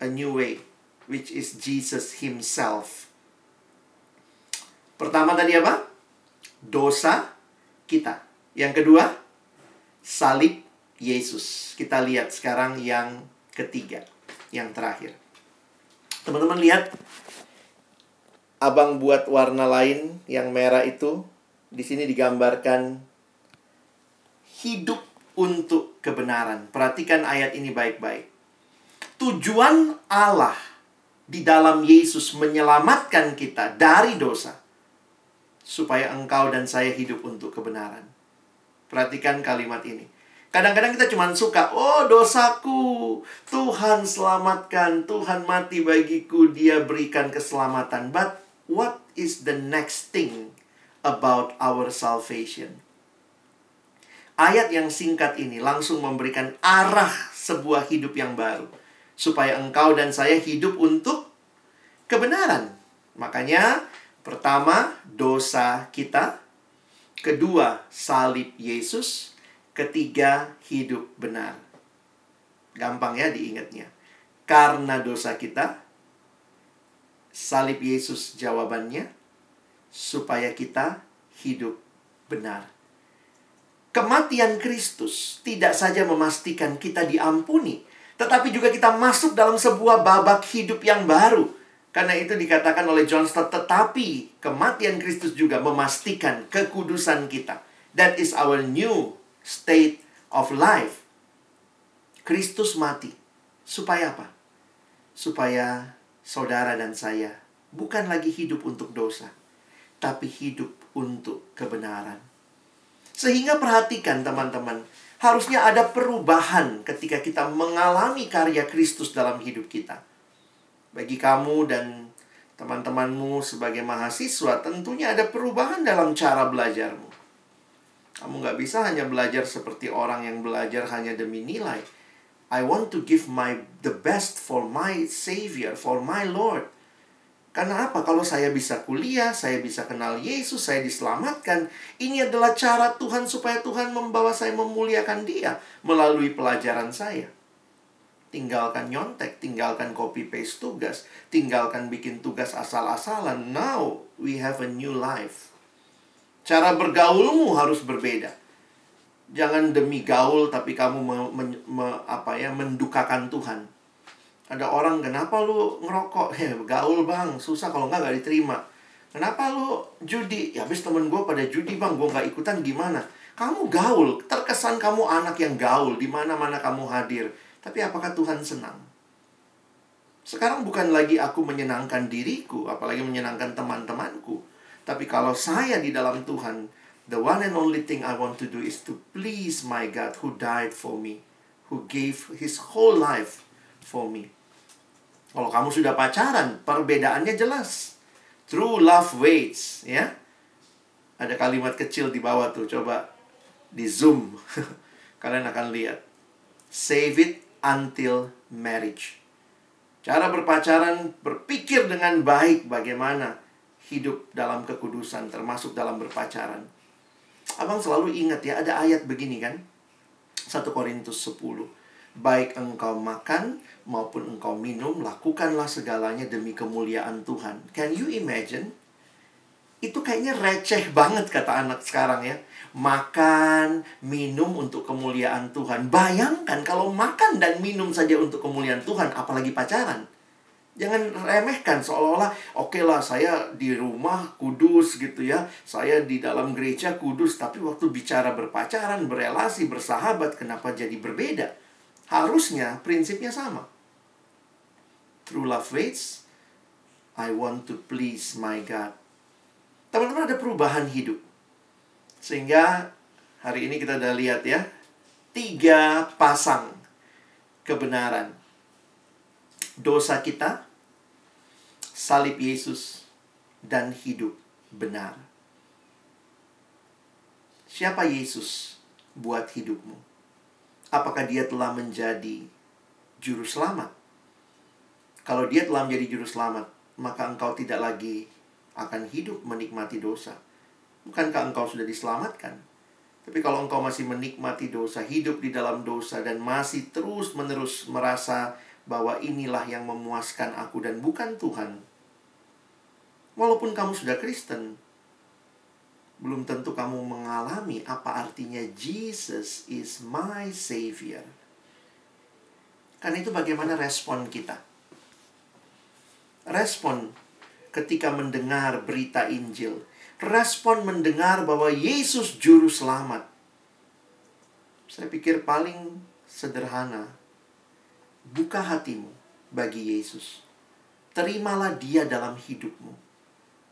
a new way, which is Jesus Himself. Pertama tadi apa? Dosa kita. Yang kedua, salib Yesus. Kita lihat sekarang yang ketiga, yang terakhir. Teman-teman lihat, abang buat warna lain yang merah itu di sini digambarkan hidup untuk kebenaran. Perhatikan ayat ini baik-baik. Tujuan Allah di dalam Yesus menyelamatkan kita dari dosa supaya engkau dan saya hidup untuk kebenaran. Perhatikan kalimat ini. Kadang-kadang kita cuma suka, oh dosaku, Tuhan selamatkan, Tuhan mati bagiku, dia berikan keselamatan. But what is the next thing about our salvation? Ayat yang singkat ini langsung memberikan arah sebuah hidup yang baru. Supaya engkau dan saya hidup untuk kebenaran. Makanya, pertama, dosa kita. Kedua, salib Yesus. Ketiga, hidup benar. Gampang ya diingatnya. Karena dosa kita, salib Yesus jawabannya, supaya kita hidup benar. Kematian Kristus tidak saja memastikan kita diampuni, tetapi juga kita masuk dalam sebuah babak hidup yang baru. Karena itu dikatakan oleh John Stott, tetapi kematian Kristus juga memastikan kekudusan kita. That is our new state of life. Kristus mati. Supaya apa? Supaya saudara dan saya bukan lagi hidup untuk dosa, tapi hidup untuk kebenaran. Sehingga perhatikan teman-teman, harusnya ada perubahan ketika kita mengalami karya Kristus dalam hidup kita. Bagi kamu dan teman-temanmu sebagai mahasiswa, tentunya ada perubahan dalam cara belajarmu. Kamu nggak bisa hanya belajar seperti orang yang belajar hanya demi nilai. I want to give my the best for my Savior, for my Lord. Karena apa? Kalau saya bisa kuliah, saya bisa kenal Yesus, saya diselamatkan. Ini adalah cara Tuhan supaya Tuhan membawa saya memuliakan Dia melalui pelajaran saya. Tinggalkan nyontek, tinggalkan copy paste tugas, tinggalkan bikin tugas asal-asalan. Now we have a new life. Cara bergaulmu harus berbeda. Jangan demi gaul tapi kamu me, me, me, apa ya mendukakan Tuhan. Ada orang kenapa lu ngerokok? Ya gaul bang, susah kalau nggak nggak diterima. Kenapa lu judi? Ya habis temen gue pada judi bang, gue nggak ikutan gimana? Kamu gaul, terkesan kamu anak yang gaul, di mana-mana kamu hadir. Tapi apakah Tuhan senang? Sekarang bukan lagi aku menyenangkan diriku, apalagi menyenangkan teman-temanku. Tapi kalau saya di dalam Tuhan, the one and only thing I want to do is to please my God who died for me, who gave his whole life for me. Kalau kamu sudah pacaran, perbedaannya jelas. True love waits, ya. Ada kalimat kecil di bawah tuh, coba di zoom. Kalian akan lihat. Save it until marriage. Cara berpacaran berpikir dengan baik bagaimana hidup dalam kekudusan termasuk dalam berpacaran. Abang selalu ingat ya, ada ayat begini kan. 1 Korintus 10. Baik engkau makan maupun engkau minum, lakukanlah segalanya demi kemuliaan Tuhan. Can you imagine? Itu kayaknya receh banget kata anak sekarang ya. Makan, minum untuk kemuliaan Tuhan. Bayangkan kalau makan dan minum saja untuk kemuliaan Tuhan, apalagi pacaran. Jangan remehkan seolah-olah oke okay lah saya di rumah kudus gitu ya. Saya di dalam gereja kudus tapi waktu bicara berpacaran, berelasi, bersahabat kenapa jadi berbeda? Harusnya prinsipnya sama. True love waits. I want to please my God. Teman-teman ada perubahan hidup. Sehingga hari ini kita udah lihat ya. Tiga pasang kebenaran. Dosa kita, salib Yesus, dan hidup benar. Siapa Yesus buat hidupmu? Apakah dia telah menjadi juru selamat? Kalau dia telah menjadi juru selamat, maka engkau tidak lagi akan hidup menikmati dosa. Bukankah engkau sudah diselamatkan? Tapi kalau engkau masih menikmati dosa, hidup di dalam dosa, dan masih terus-menerus merasa bahwa inilah yang memuaskan aku dan bukan Tuhan. Walaupun kamu sudah Kristen, belum tentu kamu mengalami apa artinya Jesus is my Savior. Kan itu bagaimana respon kita. Respon ketika mendengar berita Injil. Respon mendengar bahwa Yesus juru selamat. Saya pikir paling sederhana. Buka hatimu bagi Yesus. Terimalah dia dalam hidupmu.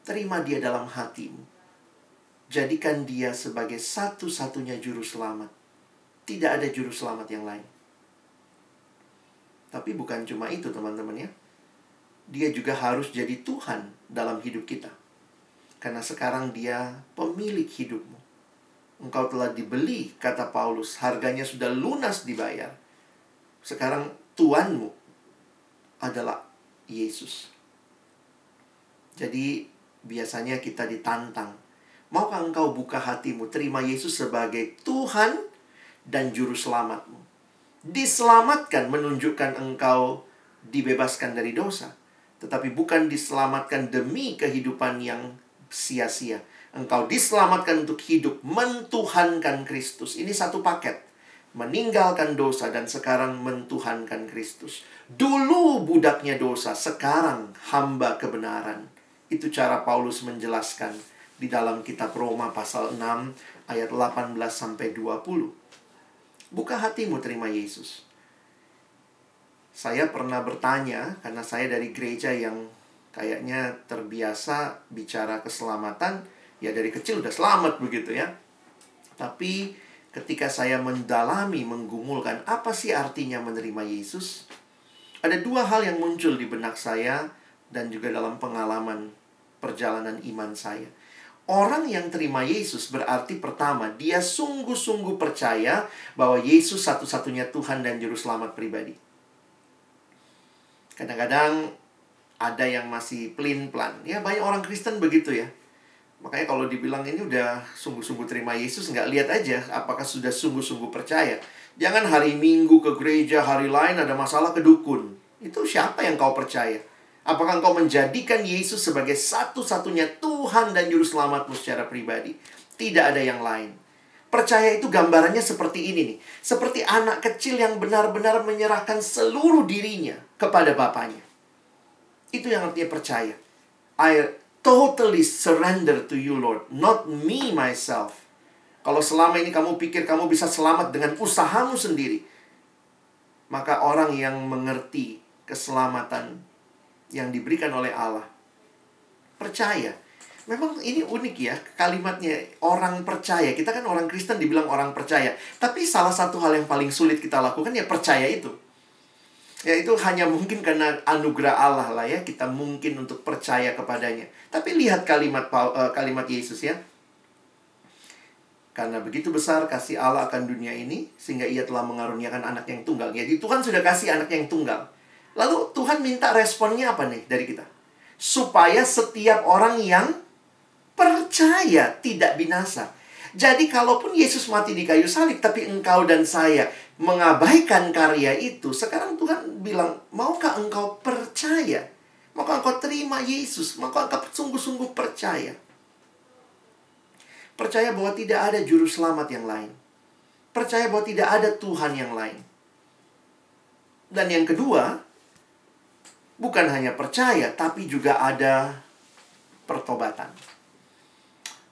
Terima dia dalam hatimu. Jadikan dia sebagai satu-satunya juru selamat. Tidak ada juru selamat yang lain. Tapi bukan cuma itu teman-teman ya dia juga harus jadi Tuhan dalam hidup kita. Karena sekarang dia pemilik hidupmu. Engkau telah dibeli, kata Paulus, harganya sudah lunas dibayar. Sekarang Tuanmu adalah Yesus. Jadi biasanya kita ditantang. Maukah engkau buka hatimu, terima Yesus sebagai Tuhan dan Juru Selamatmu. Diselamatkan menunjukkan engkau dibebaskan dari dosa tetapi bukan diselamatkan demi kehidupan yang sia-sia. Engkau diselamatkan untuk hidup mentuhankan Kristus. Ini satu paket. Meninggalkan dosa dan sekarang mentuhankan Kristus. Dulu budaknya dosa, sekarang hamba kebenaran. Itu cara Paulus menjelaskan di dalam kitab Roma pasal 6 ayat 18 sampai 20. Buka hatimu terima Yesus. Saya pernah bertanya karena saya dari gereja yang kayaknya terbiasa bicara keselamatan, ya dari kecil udah selamat begitu ya. Tapi ketika saya mendalami, menggumulkan apa sih artinya menerima Yesus, ada dua hal yang muncul di benak saya dan juga dalam pengalaman perjalanan iman saya. Orang yang terima Yesus berarti pertama, dia sungguh-sungguh percaya bahwa Yesus satu-satunya Tuhan dan Juru Selamat pribadi. Kadang-kadang ada yang masih pelin-pelan. Ya banyak orang Kristen begitu ya. Makanya kalau dibilang ini udah sungguh-sungguh terima Yesus, nggak lihat aja apakah sudah sungguh-sungguh percaya. Jangan hari Minggu ke gereja, hari lain ada masalah ke dukun. Itu siapa yang kau percaya? Apakah engkau menjadikan Yesus sebagai satu-satunya Tuhan dan Juru Selamatmu secara pribadi? Tidak ada yang lain. Percaya itu gambarannya seperti ini nih. Seperti anak kecil yang benar-benar menyerahkan seluruh dirinya kepada bapaknya. Itu yang artinya percaya. I totally surrender to you, Lord. Not me, myself. Kalau selama ini kamu pikir kamu bisa selamat dengan usahamu sendiri. Maka orang yang mengerti keselamatan yang diberikan oleh Allah. Percaya Memang ini unik ya kalimatnya orang percaya. Kita kan orang Kristen dibilang orang percaya. Tapi salah satu hal yang paling sulit kita lakukan ya percaya itu. Ya itu hanya mungkin karena anugerah Allah lah ya kita mungkin untuk percaya kepadanya. Tapi lihat kalimat uh, kalimat Yesus ya. Karena begitu besar kasih Allah akan dunia ini sehingga ia telah mengaruniakan anak yang tunggal. Jadi Tuhan sudah kasih anak yang tunggal. Lalu Tuhan minta responnya apa nih dari kita? Supaya setiap orang yang percaya tidak binasa. Jadi kalaupun Yesus mati di kayu salib tapi engkau dan saya mengabaikan karya itu, sekarang Tuhan bilang, "Maukah engkau percaya? Maukah engkau terima Yesus? Maukah engkau sungguh-sungguh percaya?" Percaya bahwa tidak ada juru selamat yang lain. Percaya bahwa tidak ada Tuhan yang lain. Dan yang kedua, bukan hanya percaya, tapi juga ada pertobatan.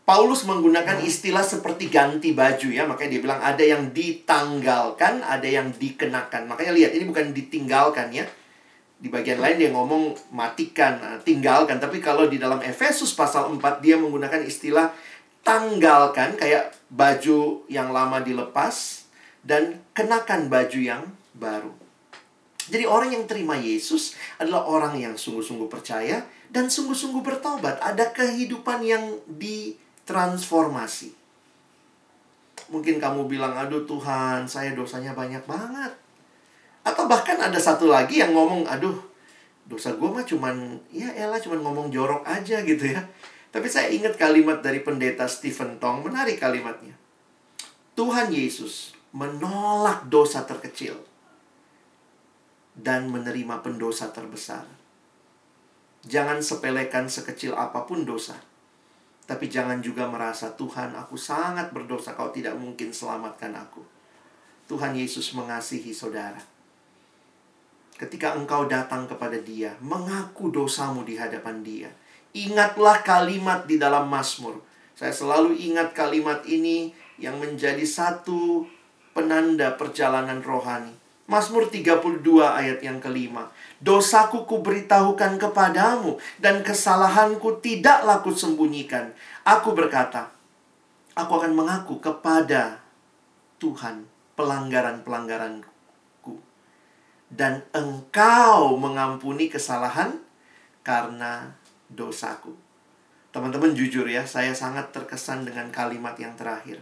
Paulus menggunakan istilah seperti ganti baju ya, makanya dia bilang ada yang ditanggalkan, ada yang dikenakan. Makanya lihat ini bukan ditinggalkan ya. Di bagian lain dia ngomong matikan, nah, tinggalkan, tapi kalau di dalam Efesus pasal 4 dia menggunakan istilah tanggalkan kayak baju yang lama dilepas dan kenakan baju yang baru. Jadi orang yang terima Yesus adalah orang yang sungguh-sungguh percaya dan sungguh-sungguh bertobat. Ada kehidupan yang di transformasi. Mungkin kamu bilang, aduh Tuhan, saya dosanya banyak banget. Atau bahkan ada satu lagi yang ngomong, aduh, dosa gue mah cuman, ya elah cuman ngomong jorok aja gitu ya. Tapi saya ingat kalimat dari pendeta Stephen Tong, menarik kalimatnya. Tuhan Yesus menolak dosa terkecil dan menerima pendosa terbesar. Jangan sepelekan sekecil apa pun dosa tapi jangan juga merasa, Tuhan aku sangat berdosa, kau tidak mungkin selamatkan aku. Tuhan Yesus mengasihi saudara. Ketika engkau datang kepada dia, mengaku dosamu di hadapan dia. Ingatlah kalimat di dalam Mazmur. Saya selalu ingat kalimat ini yang menjadi satu penanda perjalanan rohani. Mazmur 32 ayat yang kelima. Dosaku kuberitahukan kepadamu dan kesalahanku tidaklah sembunyikan. Aku berkata, aku akan mengaku kepada Tuhan pelanggaran-pelanggaranku. Dan engkau mengampuni kesalahan karena dosaku. Teman-teman jujur ya, saya sangat terkesan dengan kalimat yang terakhir.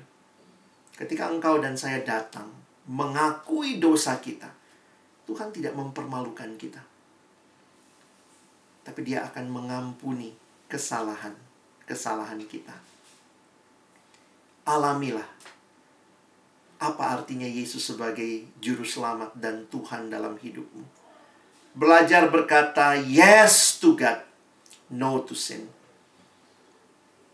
Ketika engkau dan saya datang mengakui dosa kita, Tuhan tidak mempermalukan kita. Tapi dia akan mengampuni kesalahan-kesalahan kita. Alamilah apa artinya Yesus sebagai juru selamat dan Tuhan dalam hidupmu. Belajar berkata yes to God, no to sin.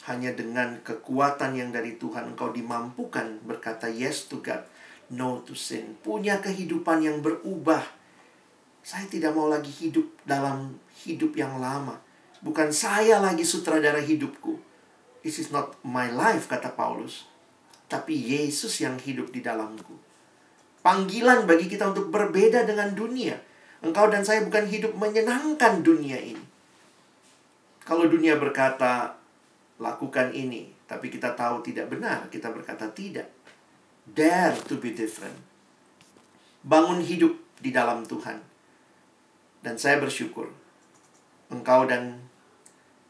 Hanya dengan kekuatan yang dari Tuhan engkau dimampukan berkata yes to God no to sin. Punya kehidupan yang berubah. Saya tidak mau lagi hidup dalam hidup yang lama. Bukan saya lagi sutradara hidupku. This is not my life, kata Paulus. Tapi Yesus yang hidup di dalamku. Panggilan bagi kita untuk berbeda dengan dunia. Engkau dan saya bukan hidup menyenangkan dunia ini. Kalau dunia berkata, lakukan ini. Tapi kita tahu tidak benar. Kita berkata tidak Dare to be different. Bangun hidup di dalam Tuhan. Dan saya bersyukur engkau dan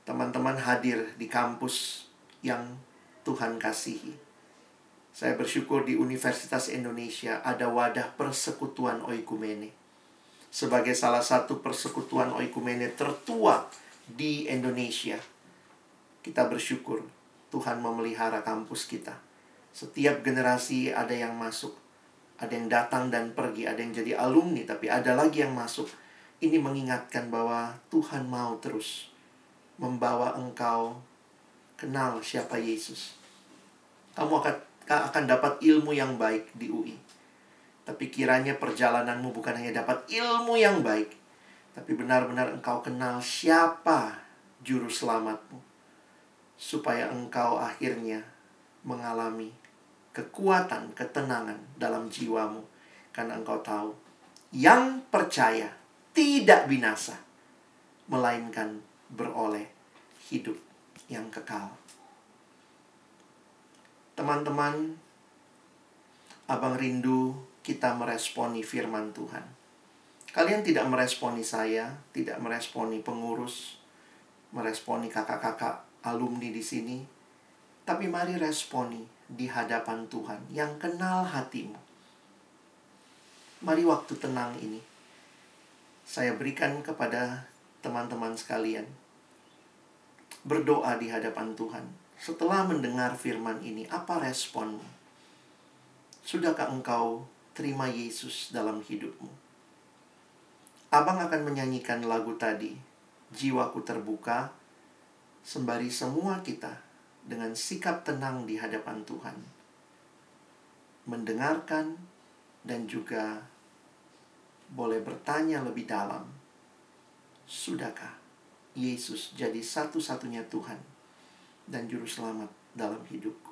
teman-teman hadir di kampus yang Tuhan kasihi. Saya bersyukur di Universitas Indonesia ada wadah persekutuan oikumene. Sebagai salah satu persekutuan oikumene tertua di Indonesia. Kita bersyukur Tuhan memelihara kampus kita setiap generasi ada yang masuk. Ada yang datang dan pergi, ada yang jadi alumni, tapi ada lagi yang masuk. Ini mengingatkan bahwa Tuhan mau terus membawa engkau kenal siapa Yesus. Kamu akan akan dapat ilmu yang baik di UI. Tapi kiranya perjalananmu bukan hanya dapat ilmu yang baik, tapi benar-benar engkau kenal siapa juru selamatmu. Supaya engkau akhirnya mengalami kekuatan, ketenangan dalam jiwamu. Karena engkau tahu, yang percaya tidak binasa, melainkan beroleh hidup yang kekal. Teman-teman, abang rindu kita meresponi firman Tuhan. Kalian tidak meresponi saya, tidak meresponi pengurus, meresponi kakak-kakak alumni di sini, tapi mari responi di hadapan Tuhan yang kenal hatimu. Mari waktu tenang ini saya berikan kepada teman-teman sekalian. Berdoa di hadapan Tuhan. setelah mendengar firman ini, apa responmu? Sudahkah engkau terima Yesus dalam hidupmu? Abang akan menyanyikan lagu tadi, Jiwaku Terbuka, sembari semua kita dengan sikap tenang di hadapan Tuhan. Mendengarkan dan juga boleh bertanya lebih dalam. Sudahkah Yesus jadi satu-satunya Tuhan dan Juru Selamat dalam hidupku?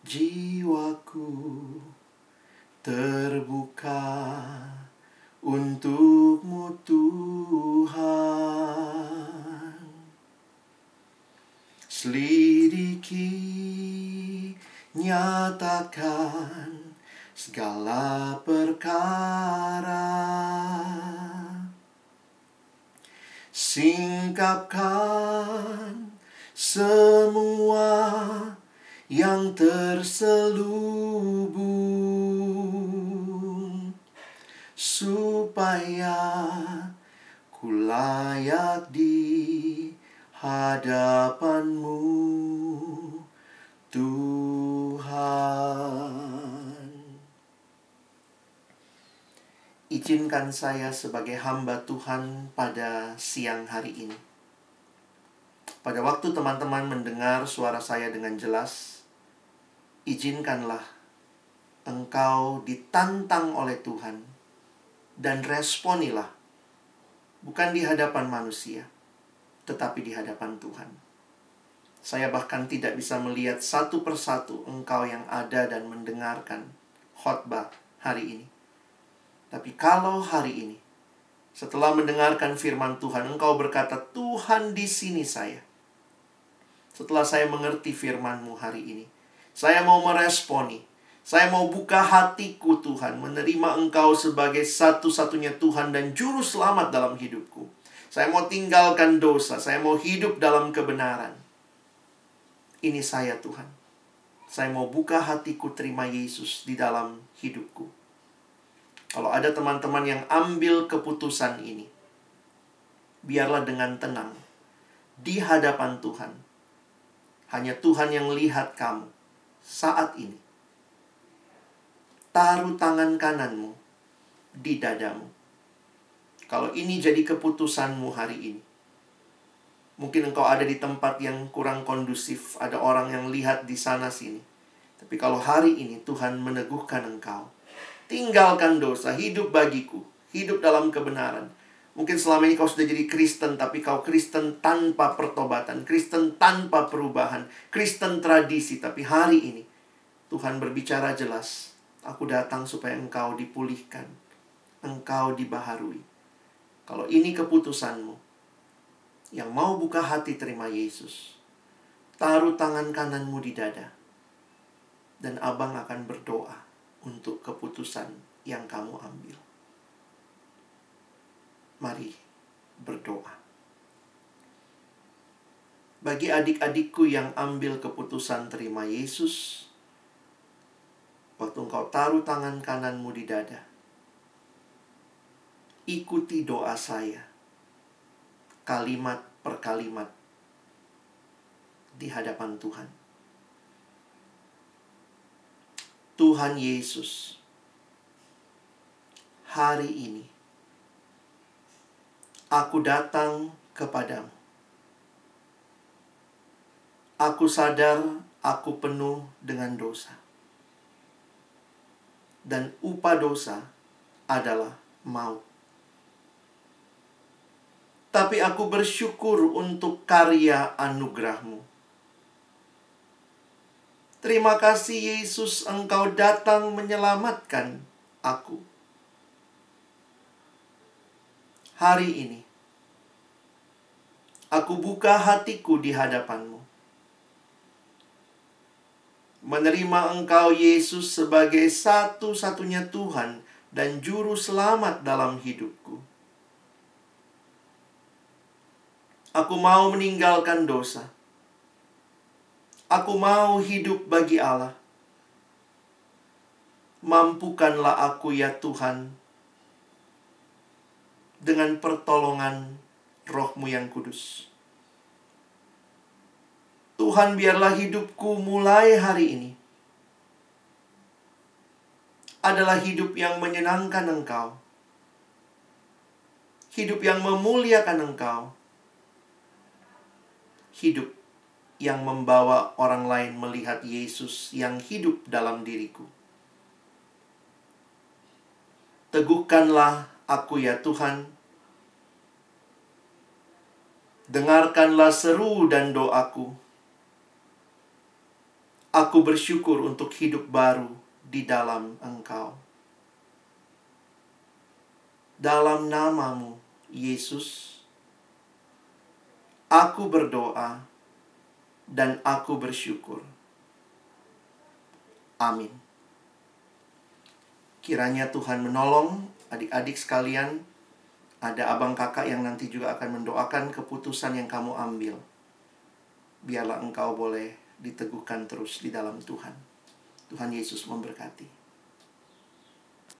Jiwaku terbuka untukmu Tuhan. Selidiki, nyatakan segala perkara. Singkapkan semua yang terselubung supaya ku layak di hadapanmu Tuhan. Izinkan saya sebagai hamba Tuhan pada siang hari ini. Pada waktu teman-teman mendengar suara saya dengan jelas, izinkanlah engkau ditantang oleh Tuhan dan responilah bukan di hadapan manusia, tetapi di hadapan Tuhan. Saya bahkan tidak bisa melihat satu persatu engkau yang ada dan mendengarkan khotbah hari ini. Tapi kalau hari ini, setelah mendengarkan firman Tuhan, engkau berkata, Tuhan di sini saya. Setelah saya mengerti firman-Mu hari ini, saya mau meresponi. Saya mau buka hatiku Tuhan, menerima Engkau sebagai satu-satunya Tuhan dan Juru Selamat dalam hidupku. Saya mau tinggalkan dosa, saya mau hidup dalam kebenaran. Ini saya Tuhan. Saya mau buka hatiku terima Yesus di dalam hidupku. Kalau ada teman-teman yang ambil keputusan ini, biarlah dengan tenang di hadapan Tuhan. Hanya Tuhan yang lihat kamu saat ini. Taruh tangan kananmu di dadamu. Kalau ini jadi keputusanmu hari ini. Mungkin engkau ada di tempat yang kurang kondusif, ada orang yang lihat di sana sini. Tapi kalau hari ini Tuhan meneguhkan engkau, Tinggalkan dosa, hidup bagiku, hidup dalam kebenaran. Mungkin selama ini kau sudah jadi Kristen, tapi kau Kristen tanpa pertobatan, Kristen tanpa perubahan, Kristen tradisi. Tapi hari ini, Tuhan berbicara jelas, aku datang supaya engkau dipulihkan, engkau dibaharui. Kalau ini keputusanmu, yang mau buka hati terima Yesus, taruh tangan kananmu di dada, dan abang akan berdoa untuk keputusan yang kamu ambil. Mari berdoa. Bagi adik-adikku yang ambil keputusan terima Yesus, waktu engkau taruh tangan kananmu di dada, ikuti doa saya, kalimat per kalimat di hadapan Tuhan Tuhan Yesus, hari ini aku datang kepadamu. Aku sadar aku penuh dengan dosa. Dan upah dosa adalah maut. Tapi aku bersyukur untuk karya anugerahmu Terima kasih Yesus engkau datang menyelamatkan aku. Hari ini, aku buka hatiku di hadapanmu. Menerima engkau Yesus sebagai satu-satunya Tuhan dan Juru Selamat dalam hidupku. Aku mau meninggalkan dosa Aku mau hidup bagi Allah. Mampukanlah aku ya Tuhan dengan pertolongan rohmu yang kudus. Tuhan biarlah hidupku mulai hari ini adalah hidup yang menyenangkan Engkau. Hidup yang memuliakan Engkau. Hidup yang membawa orang lain melihat Yesus yang hidup dalam diriku. Teguhkanlah aku ya Tuhan. Dengarkanlah seru dan doaku. Aku bersyukur untuk hidup baru di dalam Engkau. Dalam namamu, Yesus, aku berdoa dan aku bersyukur. Amin. Kiranya Tuhan menolong adik-adik sekalian. Ada abang kakak yang nanti juga akan mendoakan keputusan yang kamu ambil. Biarlah engkau boleh diteguhkan terus di dalam Tuhan. Tuhan Yesus memberkati.